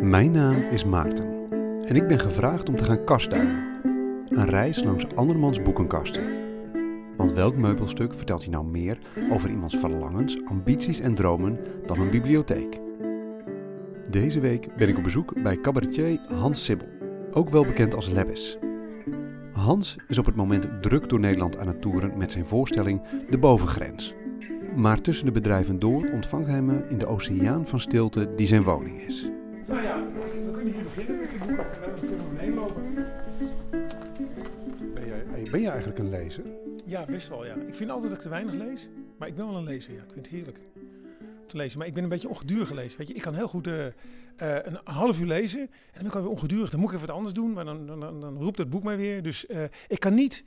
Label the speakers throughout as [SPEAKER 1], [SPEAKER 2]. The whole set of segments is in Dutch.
[SPEAKER 1] Mijn naam is Maarten en ik ben gevraagd om te gaan kastduinen. Een reis langs andermans boekenkasten. Want welk meubelstuk vertelt je nou meer over iemands verlangens, ambities en dromen dan een bibliotheek? Deze week ben ik op bezoek bij cabaretier Hans Sibbel, ook wel bekend als Lebbes. Hans is op het moment druk door Nederland aan het toeren met zijn voorstelling De Bovengrens. Maar tussen de bedrijven door ontvangt hij me in de oceaan van stilte die zijn woning is.
[SPEAKER 2] Hier beginnen met de boek en dan kunnen we beneden lopen.
[SPEAKER 1] Ben jij, ben jij eigenlijk een lezer?
[SPEAKER 2] Ja, best wel ja. Ik vind altijd dat ik te weinig lees, maar ik ben wel een lezer ja. Ik vind het heerlijk te lezen. Maar ik ben een beetje ongedurig gelezen. Weet je, ik kan heel goed eh, eh, een, half uur lezen en dan ben ik alweer ongedurig. Dan moet ik even wat anders doen, maar dan, dan, dan, dan roept het boek mij weer. Dus eh, ik kan niet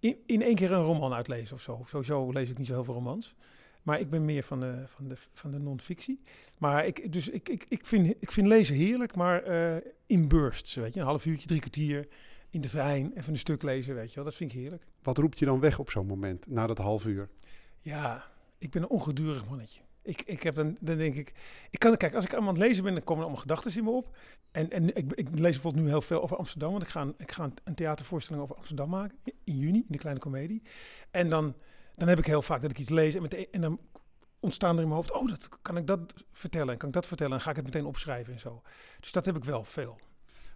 [SPEAKER 2] in, in één keer een roman uitlezen of zo. Sowieso lees ik niet zo heel veel romans. Maar ik ben meer van de, van de, van de non-fictie. Maar ik, dus ik, ik, ik, vind, ik vind lezen heerlijk, maar uh, in bursts, weet je. Een half uurtje, drie kwartier in de trein, even een stuk lezen, weet je wel. Dat vind ik heerlijk.
[SPEAKER 1] Wat roept je dan weg op zo'n moment, na dat half uur?
[SPEAKER 2] Ja, ik ben een ongedurig mannetje. Ik, ik heb dan, dan denk ik, ik kan, kijk, als ik aan het lezen ben, dan komen er allemaal gedachten in me op. En, en ik, ik lees bijvoorbeeld nu heel veel over Amsterdam, want ik ga, een, ik ga een theatervoorstelling over Amsterdam maken in juni, in de kleine komedie. En dan dan heb ik heel vaak dat ik iets lees en, meteen, en dan ontstaan er in mijn hoofd, oh, dat, kan ik dat vertellen en kan ik dat vertellen en ga ik het meteen opschrijven en zo. Dus dat heb ik wel veel.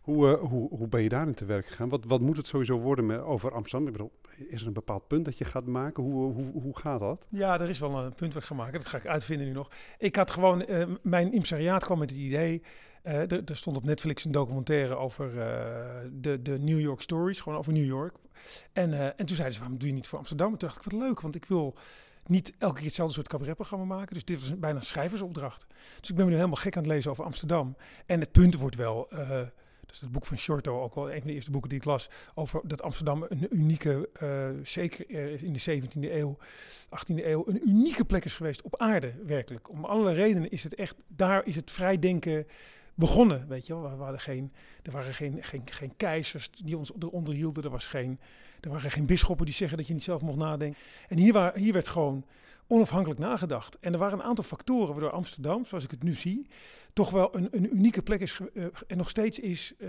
[SPEAKER 1] Hoe, uh, hoe, hoe ben je daarin te werk gegaan? Wat, wat moet het sowieso worden met, over Amsterdam? Ik bedoel, is er een bepaald punt dat je gaat maken? Hoe, hoe, hoe gaat dat?
[SPEAKER 2] Ja, er is wel een punt wat ik maken. Dat ga ik uitvinden nu nog. Ik had gewoon, uh, mijn impresariaat kwam met het idee. Er, stond op Netflix een documentaire over de, de New York Stories, gewoon over New York. En, en toen zeiden ze, waarom doe je niet voor Amsterdam? En toen dacht ik, wat leuk, want ik wil niet elke keer hetzelfde soort cabaretprogramma maken. Dus dit was bijna een schrijversopdracht. Dus ik ben nu helemaal gek aan het lezen over Amsterdam. En het punt wordt wel... dat is het boek van Shorto, ook wel een van de eerste boeken die ik las, over dat Amsterdam een unieke, uh, zeker in de 17e eeuw, 18e eeuw, een unieke plek is geweest op aarde, werkelijk. Om allerlei redenen is het echt, daar is het vrijdenken begonnen, weet je wel. We hadden geen, er waren geen, geen, geen keizers die ons eronder hielden, er was geen er waren geen bisschoppen die zeggen dat je niet zelf mocht nadenken. En hier, waar, hier werd gewoon onafhankelijk nagedacht. En er waren een aantal factoren waardoor Amsterdam, zoals ik het nu zie, toch wel een, een unieke plek is uh, en nog steeds is uh,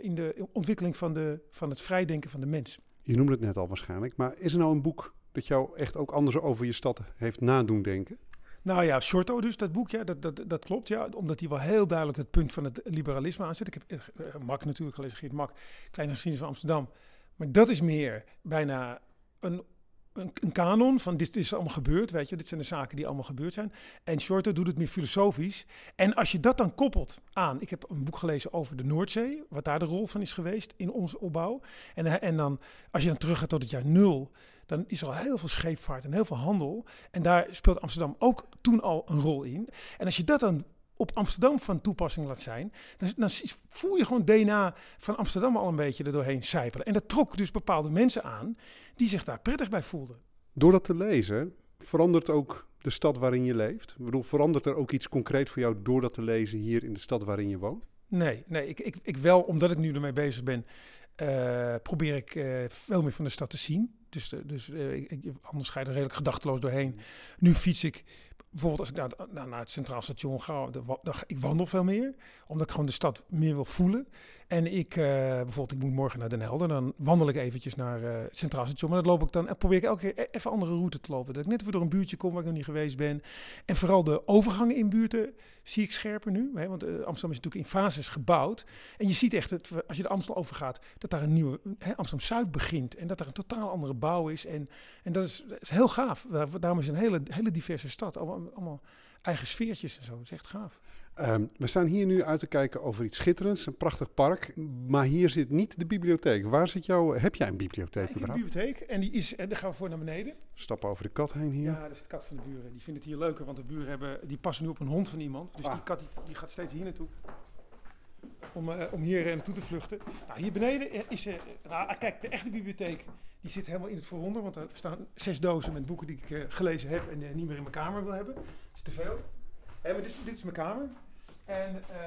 [SPEAKER 2] in de ontwikkeling van, de, van het vrijdenken van de mens.
[SPEAKER 1] Je noemde het net al waarschijnlijk, maar is er nou een boek dat jou echt ook anders over je stad heeft nadoen denken?
[SPEAKER 2] Nou ja, Shorto dus, dat boek, ja, dat, dat, dat klopt, ja. Omdat hij wel heel duidelijk het punt van het liberalisme aanzet. Ik heb uh, Mak natuurlijk gelezen, Geert Mak, Kleine Geschiedenis van Amsterdam. Maar dat is meer bijna een, een, een, kanon van dit, is allemaal gebeurd, weet je. Dit zijn de zaken die allemaal gebeurd zijn. En Shorter doet het meer filosofisch. En als je dat dan koppelt aan... Ik heb een boek gelezen over de Noordzee, wat daar de rol van is geweest in onze opbouw. En, en dan, als je dan terug gaat tot het jaar nul dan is er al heel veel scheepvaart en heel veel handel. En daar speelt Amsterdam ook toen al een rol in. En als je dat dan op Amsterdam van toepassing laat zijn, dan, dan, voel je gewoon DNA van Amsterdam al een beetje er doorheen sijpelen. En dat trok dus bepaalde mensen aan die zich daar prettig bij voelden.
[SPEAKER 1] Door dat te lezen, verandert ook de stad waarin je leeft? Ik bedoel, verandert er ook iets concreet voor jou door dat te lezen hier in de stad waarin je woont?
[SPEAKER 2] Nee, nee ik, ik, ik wel, omdat ik nu ermee bezig ben, uh, probeer ik uh, veel meer van de stad te zien. Dus, dus uh, ik, anders ga je er redelijk gedachteloos doorheen. Nu fiets ik bijvoorbeeld als ik naar, naar, naar het Centraal Station ga, ik wandel veel meer. Omdat ik gewoon de stad meer wil voelen. En ik, uh, bijvoorbeeld, ik moet morgen naar Den Helder. Dan wandel ik eventjes naar het Centraal Station. Maar dat loop ik dan, probeer ik elke keer e-, even andere route te lopen. Dat ik net weer door een buurtje kom waar ik nog niet geweest ben. En vooral de overgangen in buurten zie ik scherper nu. Hè? Want uh, Amsterdam is natuurlijk in fases gebouwd. En je ziet echt, het, als je de Amstel overgaat, dat daar een nieuwe hè, Amsterdam-Zuid begint. En dat er een totaal andere bouw is. En, en dat, is, dat is heel gaaf. Daarom is een hele, hele diverse stad. Allemaal, allemaal eigen sfeertjes en zo. Dat is echt gaaf.
[SPEAKER 1] Um, we staan hier nu uit te kijken over iets schitterends, een prachtig park. Maar hier zit niet de bibliotheek. Waar zit jouw, heb jij een bibliotheek?
[SPEAKER 2] Ja, ik heb een bibliotheek en die is, en daar gaan we voor naar beneden.
[SPEAKER 1] Stappen over de kat heen hier.
[SPEAKER 2] Ja, dat is de kat van de buren. Die vindt het hier leuker, want de buren hebben, die passen nu op een hond van iemand. Dus ah. die kat die, die, gaat steeds hier naartoe. Om, uh, om hier uh, naartoe te vluchten. Nou, hier beneden is, uh, nou, kijk, de echte bibliotheek die zit helemaal in het vooronder. Want er staan zes dozen met boeken die ik gelezen heb en niet meer in mijn kamer wil hebben. Dat is te veel. Hey, maar dit, dit is mijn kamer. En uh,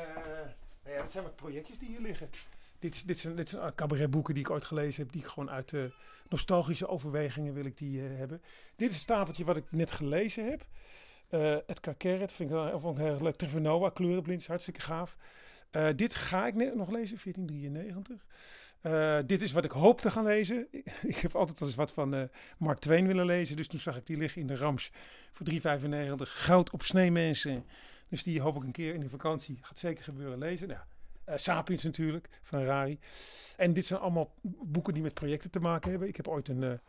[SPEAKER 2] nou ja, zijn wat projectjes die hier liggen. Dit, dit, zijn, dit zijn cabaretboeken die ik ooit gelezen heb, die ik gewoon uit uh, nostalgische overwegingen wil ik die uh, hebben. Dit is een stapeltje wat ik net gelezen heb. Het Kakeret vind ik, ik heel leuk. Trevor Noah, kleurenblind, is hartstikke gaaf. Eh, dit ga ik net nog lezen, 1493. Eh, dit is wat ik hoop te gaan lezen. ik heb altijd wel eens wat van Mark Twain willen lezen. Dus toen zag ik die liggen in de Rams voor 3,95. Goud op sneemensen. Dus die hoop ik een keer in de vakantie, gaat zeker gebeuren, lezen. Nou, uh, Sapiens natuurlijk, van Rari. En dit zijn allemaal boeken die met projecten te maken hebben. Ik heb ooit een,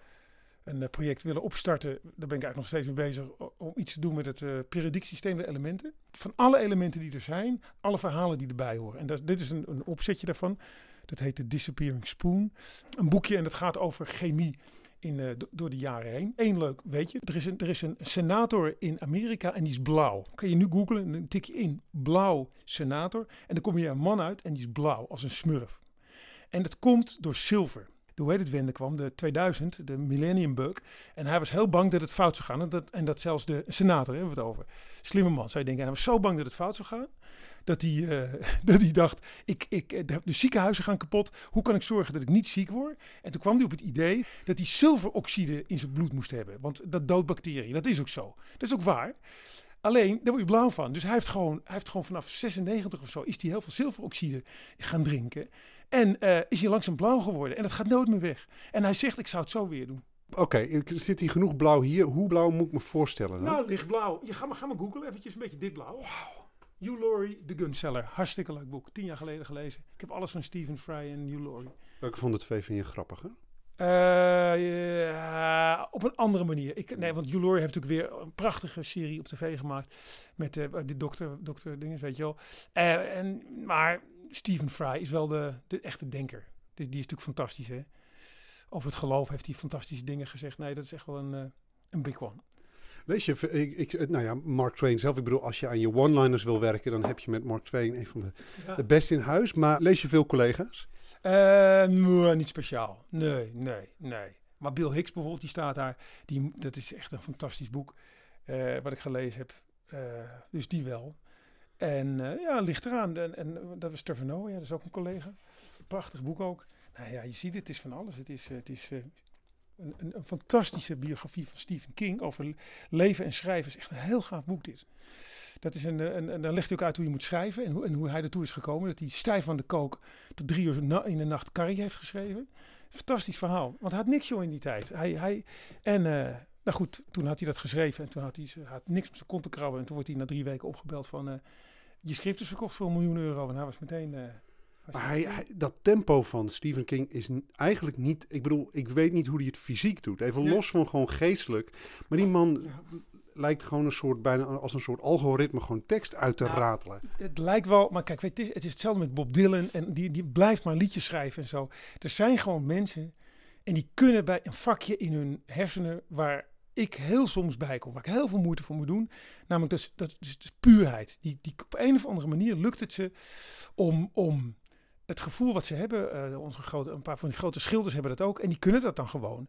[SPEAKER 2] een project willen opstarten. Daar ben ik eigenlijk nog steeds mee bezig. Om iets te doen met het uh, periodiek systeem der elementen. Van alle elementen die er zijn, alle verhalen die erbij horen. En dat, dit is een, een opzetje daarvan. Dat heet The Disappearing Spoon. Een boekje en dat gaat over chemie in, uh, door de jaren heen. Eén leuk weet je, er is, een, er is een senator in Amerika en die is blauw. Kan je nu googlen en tik je in blauw senator. En dan kom je een man uit en die is blauw als een smurf. En dat komt door zilver. Hoe heet het wende kwam, de 2000, de Millennium Bug. En hij was heel bang dat het fout zou gaan. En dat, en dat zelfs de senator, hebben we het over. Slimme man, zou je denken. hij was zo bang dat het fout zou gaan dat hij, uh, dat hij dacht, ik, ik, de, de, ziekenhuizen gaan kapot. Hoe kan ik zorgen dat ik niet ziek word? En toen kwam hij op het idee dat hij zilveroxide in zijn bloed moest hebben. Want dat doodt bacteriën. Dat is ook zo. Dat is ook waar. Alleen, daar word je blauw van. Dus hij heeft gewoon, hij heeft gewoon vanaf 96 of zo, is hij heel veel zilveroxide gaan drinken. En uh, is hij langzaam blauw geworden. En dat gaat nooit meer weg. En hij zegt, ik zou het zo weer doen.
[SPEAKER 1] Oké, okay, zit hier genoeg blauw hier? Hoe blauw moet ik me voorstellen? Dan?
[SPEAKER 2] Nou, lichtblauw. Je ga maar, ga maar googlen, eventjes een beetje dit blauw.
[SPEAKER 1] Wauw.
[SPEAKER 2] Hugh Laurie, The Gunseller. Hartstikke leuk boek. Tien jaar geleden gelezen. Ik heb alles van Stephen Fry en Hugh Laurie.
[SPEAKER 1] Welke van de twee vind je grappiger?
[SPEAKER 2] Uh, ja, op een andere manier. Ik, nee, want Hugh Laurie heeft natuurlijk weer een prachtige serie op tv gemaakt. Met uh, de dokter, dokter dinges, weet je wel. Uh, en, maar Stephen Fry is wel de, de echte denker. Die, die is natuurlijk fantastisch, hè. Over het geloof heeft hij fantastische dingen gezegd. Nee, dat is echt wel een, een big one.
[SPEAKER 1] Lees je, ik, ik, nou ja, Mark Twain zelf. Ik bedoel, als je aan je one-liners wil werken, dan heb je met Mark Twain een van de, ja. de beste in huis. Maar lees je veel collega's?
[SPEAKER 2] Uh, nee, niet speciaal. Nee, nee, nee. Maar Bill Hicks bijvoorbeeld, die staat daar. Die, dat is echt een fantastisch boek uh, wat ik gelezen heb. Uh, dus die wel. En ja, ligt eraan. En, en dat was Trevor ja, dat is ook een collega. Prachtig boek ook. Nou ja, je ziet het, het is van alles. Het is, het is een, fantastische biografie van Stephen King over leven en schrijven. is echt een heel gaaf boek dit. Dat is een, een, en dan legt hij ook uit hoe je moet schrijven en hoe, en hoe hij ertoe is gekomen. Dat hij stijf van de kook tot drie uur in de nacht Carrie heeft geschreven. Fantastisch verhaal. Want hij had niks joh in die tijd. Hij, hij, en uh, nou goed, toen had hij dat geschreven en toen had hij, had niks op zijn kont te krabben. En toen wordt hij na drie weken opgebeld van... Uh, je schrift is verkocht voor een miljoen euro. En hij was meteen...
[SPEAKER 1] maar hij, hij, dat tempo van Stephen King is eigenlijk niet. Ik bedoel, ik weet niet hoe hij het fysiek doet. Even los van gewoon geestelijk. Maar die man lijkt gewoon een soort, bijna als een soort algoritme, gewoon tekst uit te
[SPEAKER 2] Nou,
[SPEAKER 1] ratelen.
[SPEAKER 2] Het lijkt wel, maar kijk, weet, het, is, het is hetzelfde met Bob Dylan. En die, die blijft maar liedjes schrijven en zo. Er zijn gewoon mensen. En die kunnen bij een vakje in hun hersenen. waar ik heel soms bij kom. waar ik heel veel moeite voor moet doen. Namelijk, dat is, dat is puurheid. Die, die, op een of andere manier lukt het ze om. om het gevoel wat ze hebben, uh, onze grote, een paar van die grote schilders hebben dat ook. En die kunnen dat dan gewoon.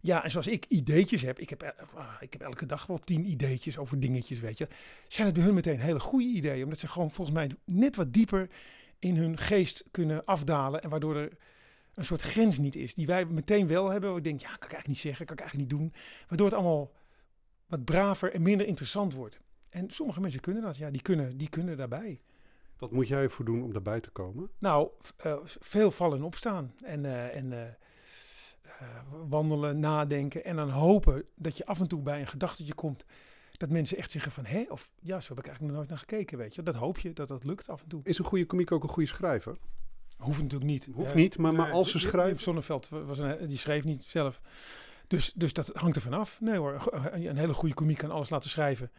[SPEAKER 2] Ja, en zoals ik ideetjes heb, ik heb, uh, ik heb elke dag wel tien ideetjes over dingetjes, weet je. Zijn het bij hun meteen hele goede ideeën. Omdat ze gewoon volgens mij net wat dieper in hun geest kunnen afdalen. En waardoor er een soort grens niet is. Die wij meteen wel hebben. Waar ik denk, ja, kan ik eigenlijk niet zeggen, kan ik eigenlijk niet doen. Waardoor het allemaal wat braver en minder interessant wordt. En sommige mensen kunnen dat, ja, die kunnen, die kunnen daarbij.
[SPEAKER 1] Wat moet jij ervoor doen om daarbij te komen?
[SPEAKER 2] Nou, uh, veel vallen en opstaan. En, uh, en uh, wandelen, nadenken. En dan hopen dat je af en toe bij een gedachtetje komt. Dat mensen echt zeggen van, hé, of ja, zo heb ik eigenlijk nog nooit naar gekeken, weet je. Dat hoop je, dat dat lukt af en toe.
[SPEAKER 1] Is een goede komiek ook een goede schrijver?
[SPEAKER 2] Hoeft natuurlijk niet.
[SPEAKER 1] Hoeft niet, maar, maar als ze schrijft...
[SPEAKER 2] Zonneveld was een, die schreef niet zelf. Dus, dus dat hangt er vanaf. Nee hoor, een hele goede komiek kan alles laten schrijven.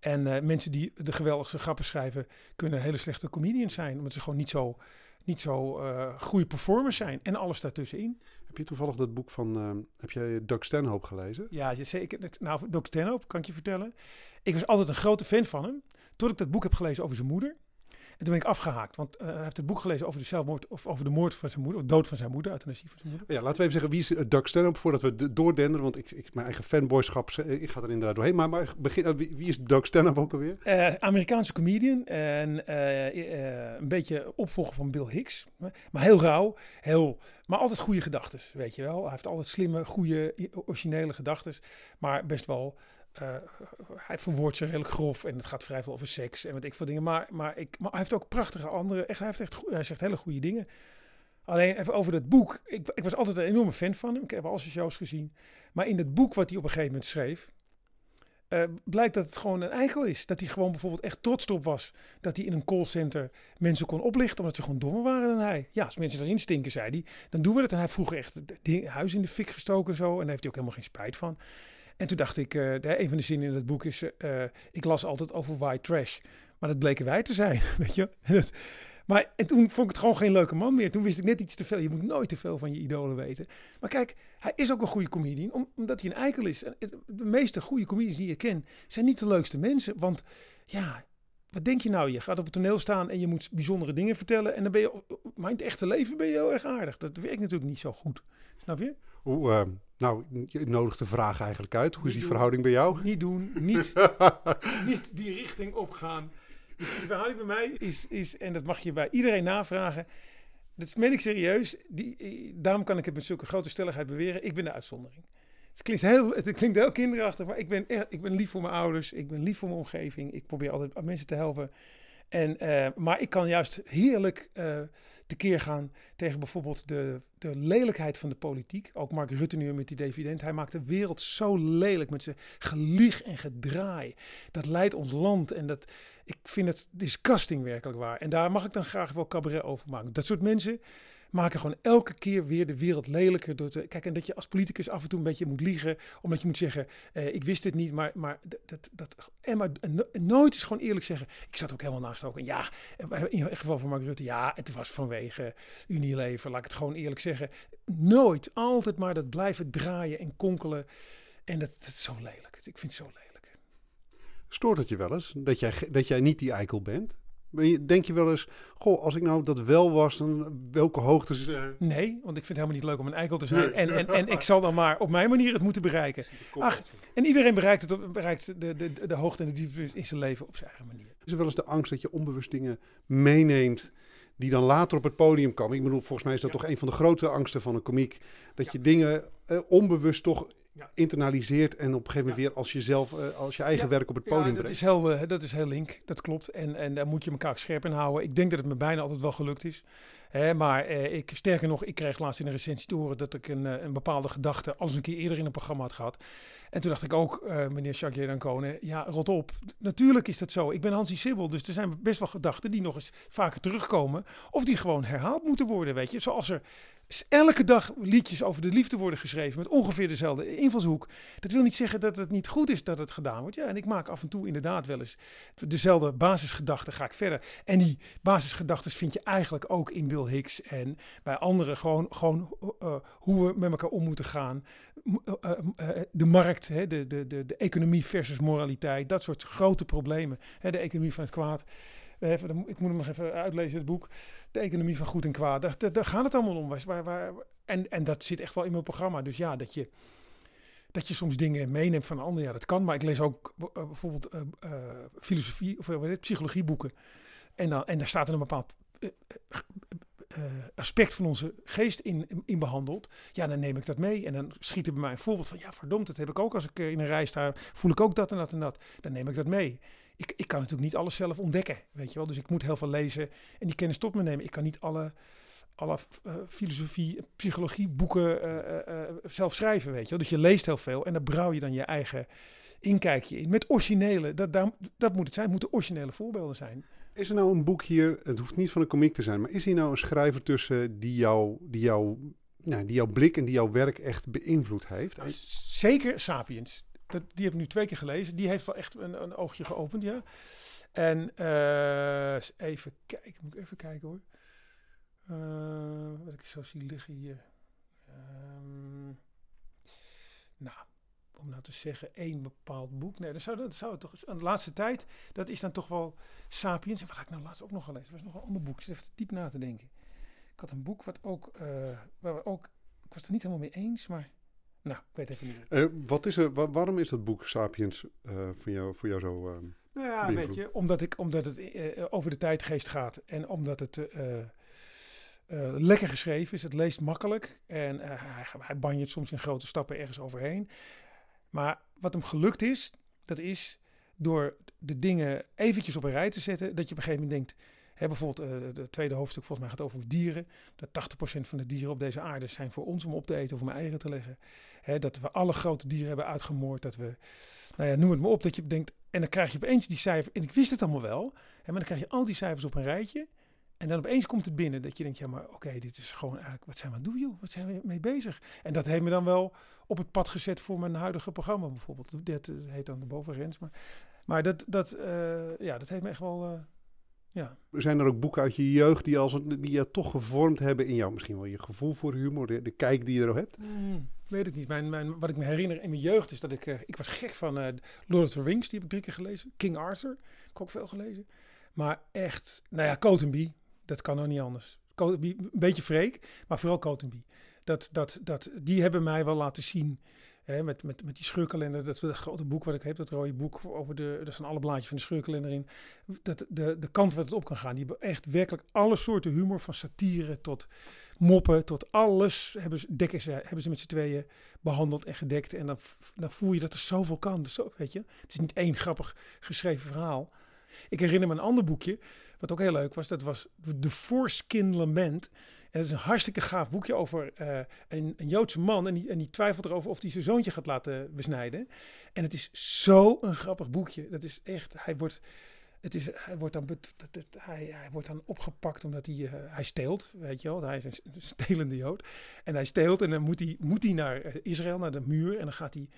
[SPEAKER 2] En uh, mensen die de geweldigste grappen schrijven, kunnen hele slechte comedians zijn. Omdat ze gewoon niet zo, niet zo uh, goede performers zijn. En alles daartussenin.
[SPEAKER 1] Heb je toevallig dat boek van, uh, heb jij Doug Stanhope gelezen?
[SPEAKER 2] Ja, zeker. Nou, Doug Stanhope, kan ik je vertellen. Ik was altijd een grote fan van hem. Tot ik dat boek heb gelezen over zijn moeder. En toen ben ik afgehaakt, want uh, hij heeft het boek gelezen over de zelfmoord of over de moord van zijn moeder, of dood van zijn moeder, euthanasie van zijn moeder.
[SPEAKER 1] Ja, laten we even zeggen, wie is uh, Doug Stanhope voordat we doordenderen, want ik, ik, mijn eigen fanboyschap, uh, ik ga er inderdaad doorheen. Maar, maar begin, wie, wie, is Doug Stanhope ook alweer?
[SPEAKER 2] Uh, Amerikaanse comedian en een beetje opvolger van Bill Hicks, maar heel rauw, heel, maar altijd goede gedachten, weet je wel. Hij heeft altijd slimme, goede, originele gedachten, maar best wel uh, hij verwoordt zich redelijk grof en het gaat vrij veel over seks en wat ik veel dingen. Maar, maar, ik, hij heeft ook prachtige andere, echt, hij, heeft echt, hij zegt hele goede dingen. Alleen even over dat boek. Ik, ik was altijd een enorme fan van hem. Ik heb al zijn shows gezien. Maar in het boek wat hij op een gegeven moment schreef, uh, blijkt dat het gewoon een eikel is. Dat hij gewoon bijvoorbeeld echt trots op was. Dat hij in een callcenter mensen kon oplichten omdat ze gewoon dommer waren dan hij. Ja, als mensen erin stinken, zei hij, dan doen we het. En hij vroeger echt het huis in de fik gestoken en zo. En daar heeft hij ook helemaal geen spijt van. En toen dacht ik, uh, een van de zinnen in het boek is, uh, ik las altijd over white trash. Maar dat bleken wij te zijn, weet je. Maar en toen vond ik het gewoon geen leuke man meer. Toen wist ik net iets te veel. Je moet nooit te veel van je idolen weten. Maar kijk, hij is ook een goede comedian, omdat hij een eikel is. De meeste goede comedians die je kent, zijn niet de leukste mensen. Want ja, wat denk je nou? Je gaat op het toneel staan en je moet bijzondere dingen vertellen. En dan ben je, maar het echte leven ben je heel erg aardig. Dat werkt natuurlijk niet zo goed. Snap je?
[SPEAKER 1] Hoe, uh, nou, je nodigt de vraag eigenlijk uit. Hoe is die verhouding bij jou?
[SPEAKER 2] Niet doen, niet, niet die richting opgaan. De verhouding bij mij is, is, en dat mag je bij iedereen navragen. Dat meen ik serieus. Die, daarom kan ik het met zulke grote stelligheid beweren. Ik ben de uitzondering. Het klinkt heel, het klinkt heel kinderachtig, maar ik ben, echt, ik ben lief voor mijn ouders. Ik ben lief voor mijn omgeving. Ik probeer altijd mensen te helpen. En, uh, maar ik kan juist heerlijk uh, tekeer gaan tegen bijvoorbeeld de, de lelijkheid van de politiek. Ook Mark Rutte nu met die dividend. Hij maakt de wereld zo lelijk met zijn gelieg en gedraai. Dat leidt ons land en dat, ik vind het disgusting werkelijk waar. En daar mag ik dan graag wel cabaret over maken. Dat soort mensen maken gewoon elke keer weer de wereld lelijker. Door te, kijk, en dat je als politicus af en toe een beetje moet liegen. Omdat je moet zeggen, eh, ik wist het niet. Maar, maar, dat, dat, en maar nooit is gewoon eerlijk zeggen. Ik zat ook helemaal naast ook. En ja, in het geval van Mark Rutte. Ja, het was vanwege Unilever. Laat ik het gewoon eerlijk zeggen. Nooit. Altijd maar dat blijven draaien en konkelen. En dat, dat is zo lelijk. Ik vind het zo lelijk.
[SPEAKER 1] Stoort het je wel eens dat jij, dat jij niet die eikel bent? Denk je wel eens, goh, als ik nou dat wel was, dan welke hoogtes... Uh...
[SPEAKER 2] Nee, want ik vind het helemaal niet leuk om een eikel te zijn. En, en, en ik zal dan maar op mijn manier het moeten bereiken. Ach, en iedereen bereikt, het, bereikt de, de, de hoogte en de diepte in zijn leven op zijn eigen manier.
[SPEAKER 1] Is er wel eens de angst dat je onbewust dingen meeneemt die dan later op het podium komen? Ik bedoel, volgens mij is dat toch een van de grote angsten van een komiek. Dat je dingen uh, onbewust toch ja. internaliseert en op een gegeven moment weer als jezelf, uh, als je eigen werk op het podium
[SPEAKER 2] ja, dat Is heel, uh, dat is heel link, dat klopt. En, en daar moet je elkaar scherp in houden. Ik denk dat het me bijna altijd wel gelukt is. Maar uh, ik, sterker nog, ik kreeg laatst in een recensie te horen dat ik een, een bepaalde gedachte al eens een keer eerder in een programma had gehad. En toen dacht ik ook, meneer Jacques Dancone, ja, rot op. Natuurlijk is dat zo. Ik ben Hansi Sibbel, dus er zijn best wel gedachten die nog eens vaker terugkomen. Of die gewoon herhaald moeten worden, weet je. Zoals er elke dag liedjes over de liefde worden geschreven met ongeveer dezelfde invalshoek. Dat wil niet zeggen dat het niet goed is dat het gedaan wordt. Ja, en ik maak af en toe inderdaad wel eens dezelfde basisgedachten ga ik verder. En die basisgedachten vind je eigenlijk ook in Bill Hicks en bij anderen gewoon, gewoon uh, hoe we met elkaar om moeten gaan. Uh, de markt, hè, de, de, de, de economie versus moraliteit, dat soort grote problemen. Hè, de economie van het kwaad. Even, ik moet hem nog even uitlezen, het boek. De economie van goed en kwaad. Daar, daar, gaat het allemaal om. Waar, waar, en, en dat zit echt wel in mijn programma. Dus ja, dat je, dat je soms dingen meeneemt van een ander. Ja, dat kan. Maar ik lees ook bijvoorbeeld uh, uh, filosofie of psychologieboeken. En, dan, en daar staat er een bepaald aspect van onze geest in, in, behandeld. Ja, dan neem ik dat mee. En dan schiet er bij mij een voorbeeld van... Ja, verdomd, dat heb ik ook als ik in een rij sta. Voel ik ook dat en dat en dat. Dan neem ik dat mee ik, ik kan natuurlijk niet alles zelf ontdekken, weet je wel. Dus ik moet heel veel lezen en die kennis tot me nemen. Ik kan niet alle, alle uh, filosofie, psychologie boeken zelf schrijven, weet je wel. Dus je leest heel veel en dan brouw je dan je eigen inkijkje in. Met originele, dat, dat, dat moet het zijn, moeten originele voorbeelden zijn.
[SPEAKER 1] Is er nou een boek hier, het hoeft niet van een komiek te zijn, maar is hier nou een schrijver tussen die, jou, die, jou, nou, die jouw blik en die jouw werk echt beïnvloed heeft?
[SPEAKER 2] Zeker Sapiens dat, die heb ik nu twee keer gelezen. Die heeft wel echt een, een oogje geopend, ja. En uh, even kijken, moet ik even kijken hoor. Uh, wat ik zo zie liggen hier. Um, nou, om nou te zeggen, één bepaald boek. Nee, dat zou, dat zou het toch. De laatste tijd, dat is dan toch wel Sapiens. En wat had ik nou laatst ook nog gelezen? Er was nog een ander boek. Ik zit even diep na te denken. Ik had een boek wat ook, uh, waar we ook. Ik was het er niet helemaal mee eens, maar nou, ik weet even niet.
[SPEAKER 1] Uh, wat is er, wa waarom is dat boek Sapiens uh, voor, jou, voor jou zo. Uh,
[SPEAKER 2] nou ja, weet je, omdat, ik, omdat het over de tijdgeest gaat en omdat het lekker geschreven is. Het leest makkelijk en hij, hij banjert soms in grote stappen ergens overheen. Maar wat hem gelukt is, Dat is door de dingen eventjes op een rij te zetten, dat je op een gegeven moment denkt, hè, bijvoorbeeld uh, het tweede hoofdstuk volgens mij gaat over dieren, dat 80% van de dieren op deze aarde zijn voor ons om op te eten of om eieren te leggen. Hè, dat we alle grote dieren hebben uitgemoord, dat we, nou ja, noem het maar op, dat je denkt, en dan krijg je opeens die cijfer, en ik wist het allemaal wel, hè, maar dan krijg je al die cijfers op een rijtje, en dan opeens komt het binnen dat je denkt, ja, maar oké, dit is gewoon eigenlijk, wat zijn we aan doen, joh? Wat zijn we mee bezig? En dat heeft me dan wel op het pad gezet voor mijn huidige programma bijvoorbeeld. Dat heet dan de bovengrens. Maar, maar dat, dat, uh, ja, dat heeft me echt wel, uh, ja.
[SPEAKER 1] Zijn er ook boeken uit je jeugd die, als, die je toch gevormd hebben in jou? Misschien wel je gevoel voor humor, de, de kijk die je erop hebt?
[SPEAKER 2] Mm, weet ik niet. Mijn, mijn, wat ik me herinner in mijn jeugd is dat ik, uh, ik was gek van Lord of the Rings. Die heb ik drie keer gelezen. King Arthur, ik heb ook veel gelezen. Maar echt, nou ja, Cotenby, dat kan ook niet anders. Een beetje freak, maar vooral Cotenby. Dat, dat, dat, die hebben mij wel laten zien. Hè, met, met, met die scheurkalender, dat, dat grote boek wat ik heb, dat rode boek over de. Er zijn alle blaadjes van de scheurkalender in. Dat, de, de kant waar het op kan gaan. Die echt werkelijk alle soorten humor, van satire tot moppen, tot alles hebben ze, dekken ze, hebben ze met z'n tweeën behandeld en gedekt. En dan, dan voel je dat er zoveel kan. Dus weet je? Het is niet één grappig geschreven verhaal. Ik herinner me een ander boekje. Wat ook heel leuk was, dat was The Foreskin Lament. En dat is een hartstikke gaaf boekje over uh, een, een, Joodse man. En die, en die twijfelt erover of hij zijn zoontje gaat laten besnijden. En het is zo een grappig boekje. Dat is echt, hij wordt, het is, hij wordt, dan, hij, hij wordt dan opgepakt omdat hij, uh, hij steelt. Weet je wel, hij is een stelende Jood. En hij steelt en dan moet hij, moet hij naar eh, Israël, naar de muur. En dan gaat hij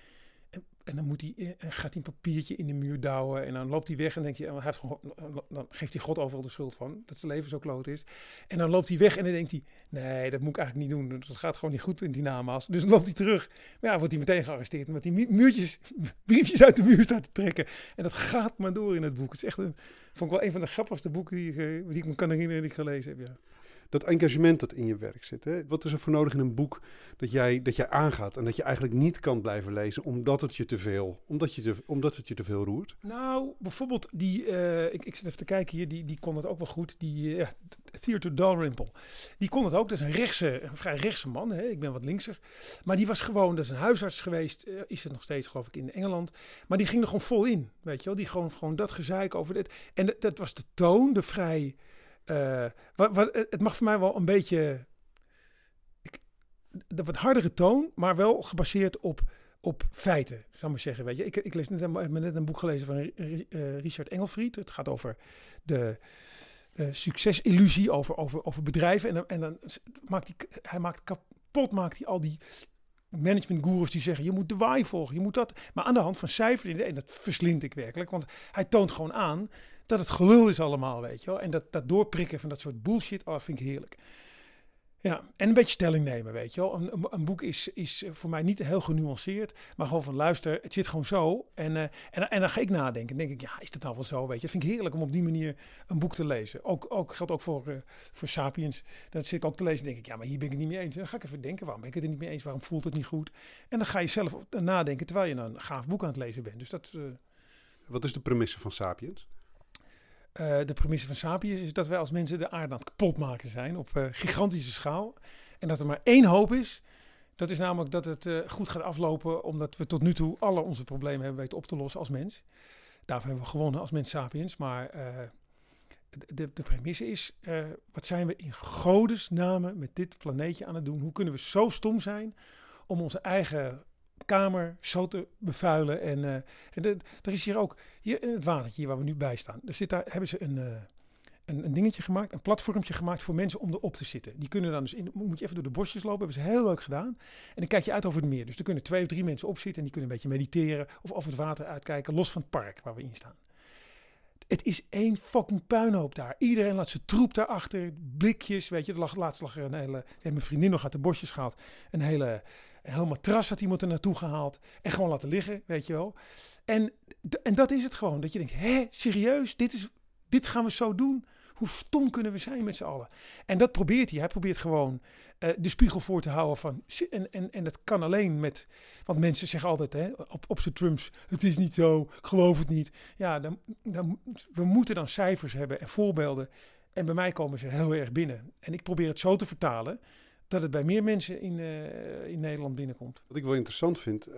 [SPEAKER 2] en dan moet hij, en eh, gaat hij een papiertje in de muur douwen. En dan loopt hij weg en denkt hij, hij heeft gewoon, dan geeft hij God overal de schuld van. Dat zijn leven zo kloot is. En dan loopt hij weg en dan denkt hij, nee, dat moet ik eigenlijk niet doen. Dat gaat gewoon niet goed in die namaals. Dus dan loopt hij terug. Maar ja, wordt hij meteen gearresteerd. Omdat die muurtjes, briefjes uit de muur staat te trekken. En dat gaat maar door in het boek. Het is echt een, vond ik wel een van de grappigste boeken die ik, eh, die ik me kan herinneren die ik gelezen heb. Ja
[SPEAKER 1] dat engagement dat in je werk zit. Hè? Wat is er voor nodig in een boek dat jij, dat jij aangaat en dat je eigenlijk niet kan blijven lezen omdat het je te veel, omdat je te, omdat het je te veel roert?
[SPEAKER 2] Nou, bijvoorbeeld die, uh, ik, ik zit even te kijken hier, die, die kon het ook wel goed. Die uh, Theater Dalrymple, die kon het ook. Dat is een rechtse, vrij rechtse man. Hè? Ik ben wat linkser, maar die was gewoon, dat is een huisarts geweest, uh, is het nog steeds geloof ik in Engeland. Maar die ging er gewoon vol in, weet je wel. Die gewoon, gewoon dat gezeik over dit. En dat, dat was de toon, de vrij wat, wat, het mag voor mij wel een beetje. Ik, de wat hardere toon, maar wel gebaseerd op, op feiten, zou maar zeggen. Weet je, ik, ik lees net, heb net een boek gelezen van uh, Richard Engelfried. Het gaat over de uh, succesillusie, over, over, bedrijven. En, en dan maakt hij, hij maakt kapot, maakt hij al die managementgoeroes die zeggen: je moet de waai volgen, je moet dat. Maar aan de hand van cijfers, en dat verslind ik werkelijk, want hij toont gewoon aan dat het gelul is allemaal, weet je wel. En dat, dat doorprikken van dat soort bullshit, oh, vind ik heerlijk. Ja, en een beetje stelling nemen, weet je wel. Een, een, boek is, is voor mij niet heel genuanceerd, maar gewoon van luister, het zit gewoon zo. En, uh, en, en dan ga ik nadenken. Dan denk ik, ja, is dat nou wel zo, weet je. Dat vind ik heerlijk om op die manier een boek te lezen. Ook, ook geldt ook voor, uh, voor Sapiens. Dat zit ik ook te lezen denk ik, ja, maar hier ben ik het niet mee eens. En dan ga ik even denken, waarom ben ik het er niet mee eens? Waarom voelt het niet goed? En dan ga je zelf nadenken terwijl je een gaaf boek aan het lezen bent. Dus dat...
[SPEAKER 1] Wat is de premisse van Sapiens?
[SPEAKER 2] Uh, de premisse van Sapiens is dat wij als mensen de aarde aan het kapot maken zijn op uh, gigantische schaal. En dat er maar één hoop is. Dat is namelijk dat het uh, goed gaat aflopen, omdat we tot nu toe alle onze problemen hebben weten op te lossen als mens. Daarvoor hebben we gewonnen als mens Sapiens. Maar de, de premisse is, wat zijn we in godesnamen met dit planeetje aan het doen? Hoe kunnen we zo stom zijn om onze eigen kamer zo te bevuilen. En, uh, en er is hier ook, hier in het watertje waar we nu bij staan, er zit daar, hebben ze een, uh, een, een, dingetje gemaakt, een platformtje gemaakt voor mensen om erop te zitten. Die kunnen dan dus, in, moet je even door de bosjes lopen, hebben ze heel leuk gedaan. En dan kijk je uit over het meer. Dus er kunnen twee of drie mensen op zitten en die kunnen een beetje mediteren of over het water uitkijken, los van het park waar we in staan. Het is één fucking puinhoop daar. Iedereen laat zijn troep daarachter. Blikjes, weet je. Laatst lag er een hele... Mijn vriendin nog uit de bosjes gehaald. Een hele heel matras had iemand er naartoe gehaald. En gewoon laten liggen, weet je wel. En, en dat is het gewoon. Dat je denkt, hé, serieus? Dit, is, dit gaan we zo doen? Hoe stom kunnen we zijn met z'n allen? En dat probeert hij. Hij probeert gewoon uh, de spiegel voor te houden van... En, en, en dat kan alleen met... Want mensen zeggen altijd hè, op, op zijn Trumps... Het is niet zo, ik geloof het niet. Ja, dan, dan, we moeten dan cijfers hebben en voorbeelden. En bij mij komen ze heel erg binnen. En ik probeer het zo te vertalen dat het bij meer mensen in, eh, in Nederland binnenkomt.
[SPEAKER 1] Wat ik wel interessant vind, uh,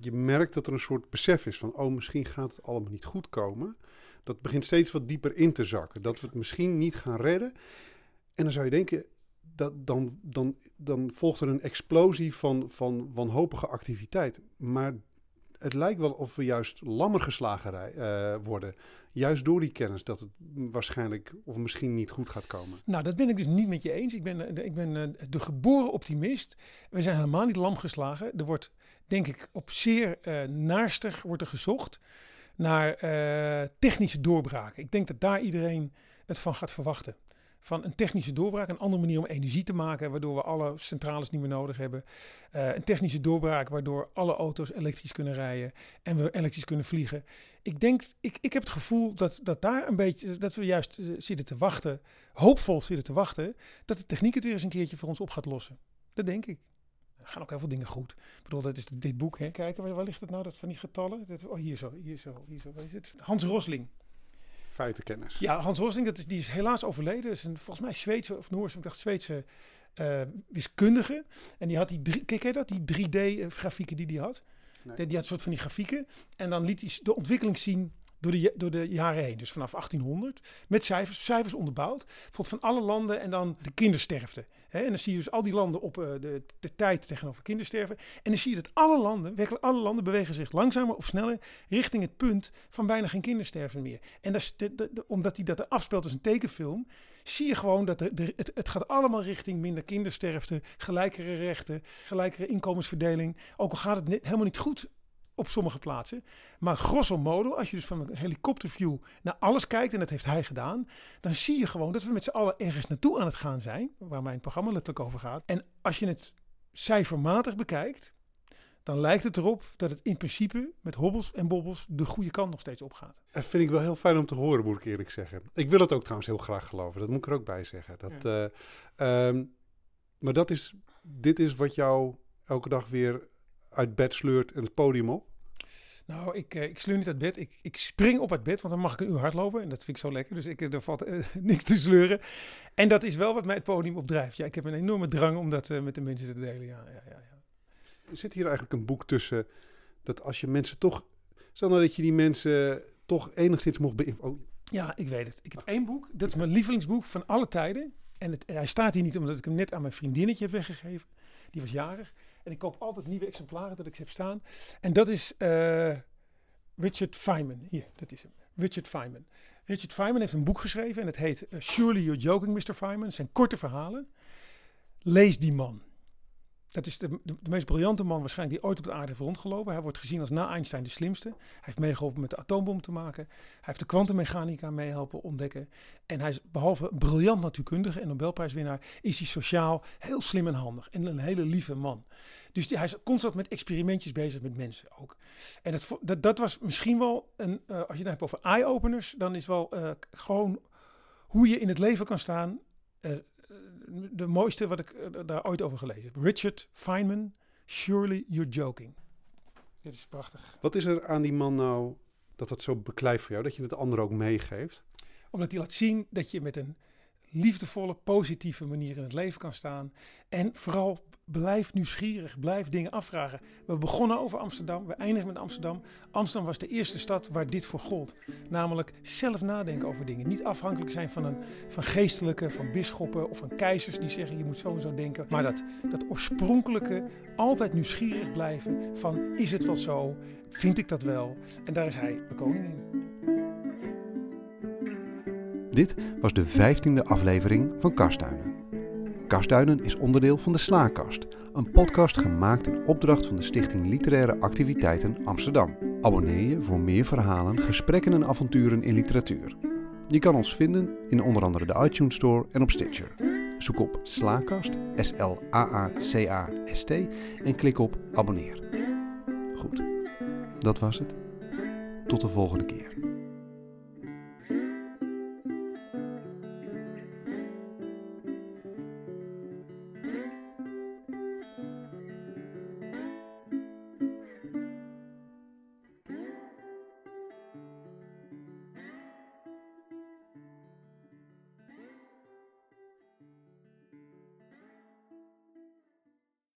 [SPEAKER 1] je merkt dat er een soort besef is van, oh, misschien gaat het allemaal niet goed komen. Dat begint steeds wat dieper in te zakken. Dat we het misschien niet gaan redden. En dan zou je denken, dat, dan, dan, dan volgt er een explosie van, van wanhopige activiteit. Maar het lijkt wel of we juist lammer geslagen uh, worden. Juist door die kennis dat het waarschijnlijk of misschien niet goed gaat komen.
[SPEAKER 2] Nou, dat ben ik dus niet met je eens. Ik ben, ik ben eh, de geboren optimist. We zijn helemaal niet lam geslagen. Er wordt, denk ik, op zeer uh, naarstig wordt er gezocht naar technische doorbraken. Ik denk dat daar iedereen het van gaat verwachten van een technische doorbraak, een andere manier om energie te maken, waardoor we alle centrales niet meer nodig hebben. Uh, een technische doorbraak waardoor alle auto's elektrisch kunnen rijden en we elektrisch kunnen vliegen. Ik denk, ik, ik heb het gevoel dat, dat daar een beetje, dat we juist uh, zitten te wachten, hoopvol zitten te wachten, dat de techniek het weer eens een keertje voor ons op gaat lossen. Dat denk ik. Er gaan ook heel veel dingen goed. Ik bedoel, dat is dit boek, hè? Kijken, waar, waar ligt het nou, dat van die getallen? Dat, oh, hier zo, hier zo, hier zo. Waar is het? Hans Rosling
[SPEAKER 1] feitenkennis.
[SPEAKER 2] Ja, Hans Rosling, dat is, die is helaas overleden. Is een, volgens mij Zweedse of Noorse, ik dacht Zweedse uh, wiskundige. En die had die drie, kijk je dat, die 3D-grafieken die die had. Nee. Die, die had een soort van die grafieken. En dan liet hij de ontwikkeling zien door de, door de jaren heen. Dus vanaf 1800. Met cijfers, cijfers onderbouwd. Bijvoorbeeld van alle landen en dan de kindersterfte. En dan zie je dus al die landen op uh, de, de, tijd tegenover kindersterven. En dan zie je dat alle landen, werkelijk alle landen, bewegen zich langzamer of sneller richting het punt van bijna geen kindersterven meer. En dat de, omdat hij dat afspeelt als een tekenfilm, zie je gewoon dat het, het gaat allemaal richting minder kindersterfte, gelijkere rechten, gelijkere inkomensverdeling. Ook al gaat het helemaal niet goed op sommige plaatsen. Maar grosso modo, als je dus van een helikopterview naar alles kijkt, en dat heeft hij gedaan, dan zie je gewoon dat we met z'n allen ergens naartoe aan het gaan zijn, waar mijn programma letterlijk over gaat. En als je het cijfermatig bekijkt, dan lijkt het erop dat het in principe met hobbels en bobbels de goede kant nog steeds opgaat.
[SPEAKER 1] Dat vind ik wel heel fijn om te horen, moet ik eerlijk zeggen. Ik wil het ook trouwens heel graag geloven, dat moet ik er ook bij zeggen. Dat, ja. uh, um, maar dat is, dit is wat jou elke dag weer uit bed sleurt en het podium op?
[SPEAKER 2] Nou, ik, uh, ik sleur niet uit bed. Ik, ik spring op het bed, want dan mag ik een uur hardlopen. En dat vind ik zo lekker. Dus ik, er valt uh, niks te sleuren. En dat is wel wat mij het podium opdrijft. Ja, ik heb een enorme drang om dat uh, met de mensen te delen. Ja, ja, ja, ja.
[SPEAKER 1] Zit hier eigenlijk een boek tussen dat als je mensen toch... Stel nou dat je die mensen toch enigszins mocht beïnvloeden. Oh.
[SPEAKER 2] Ja, ik weet het. Ik heb één boek. Dat is mijn lievelingsboek van alle tijden. En het, hij staat hier niet omdat ik hem net aan mijn vriendinnetje heb weggegeven. Die was jarig. En ik koop altijd nieuwe exemplaren dat ik ze heb staan. En dat is uh, Richard Feynman. Hier, dat is hem. Richard Feynman. Richard Feynman heeft een boek geschreven en het heet uh, Surely You're Joking, Mr. Feynman. Het zijn korte verhalen. Lees die man. Dat is de, de, meest briljante man waarschijnlijk die ooit op de aarde heeft rondgelopen. Hij wordt gezien als na Einstein de slimste. Hij heeft meegeholpen met de atoombom te maken. Hij heeft de kwantummechanica meehelpen ontdekken. En hij is behalve een briljant natuurkundige en Nobelprijswinnaar, is hij sociaal heel slim en handig. En een hele lieve man. Dus hij is constant met experimentjes bezig met mensen ook. En het, dat, dat was misschien wel, een, uh, als je het hebt over eye-openers, dan is wel uh, gewoon hoe je in het leven kan staan. Uh, de mooiste wat ik daar ooit over gelezen heb. Richard Feynman, Surely You're Joking. Dit is prachtig.
[SPEAKER 1] Wat is er aan die man nou dat dat zo beklijft voor jou, dat je het anderen ook meegeeft?
[SPEAKER 2] Omdat hij laat zien dat je met een liefdevolle, positieve manier in het leven kan staan. En vooral blijf nieuwsgierig, blijf dingen afvragen. We begonnen over Amsterdam, we eindigen met Amsterdam. Amsterdam was de eerste stad waar dit voor gold. Namelijk zelf nadenken over dingen. Niet afhankelijk zijn van, een, van geestelijke, van bisschoppen of van keizers die zeggen je moet zo en zo denken. Maar dat, dat oorspronkelijke, altijd nieuwsgierig blijven van is het wel zo? Vind ik dat wel? En daar is hij de koning in.
[SPEAKER 1] Dit was de vijftiende aflevering van Kastduinen. Kastduinen is onderdeel van de Slaakast, een podcast gemaakt in opdracht van de Stichting Literaire Activiteiten Amsterdam. Abonneer je voor meer verhalen, gesprekken en avonturen in literatuur. Je kan ons vinden in onder andere de iTunes Store en op Stitcher. Zoek op Slaakast, S-L-A-A-C-A-S-T en klik op abonneer. Goed, dat was het. Tot de volgende keer.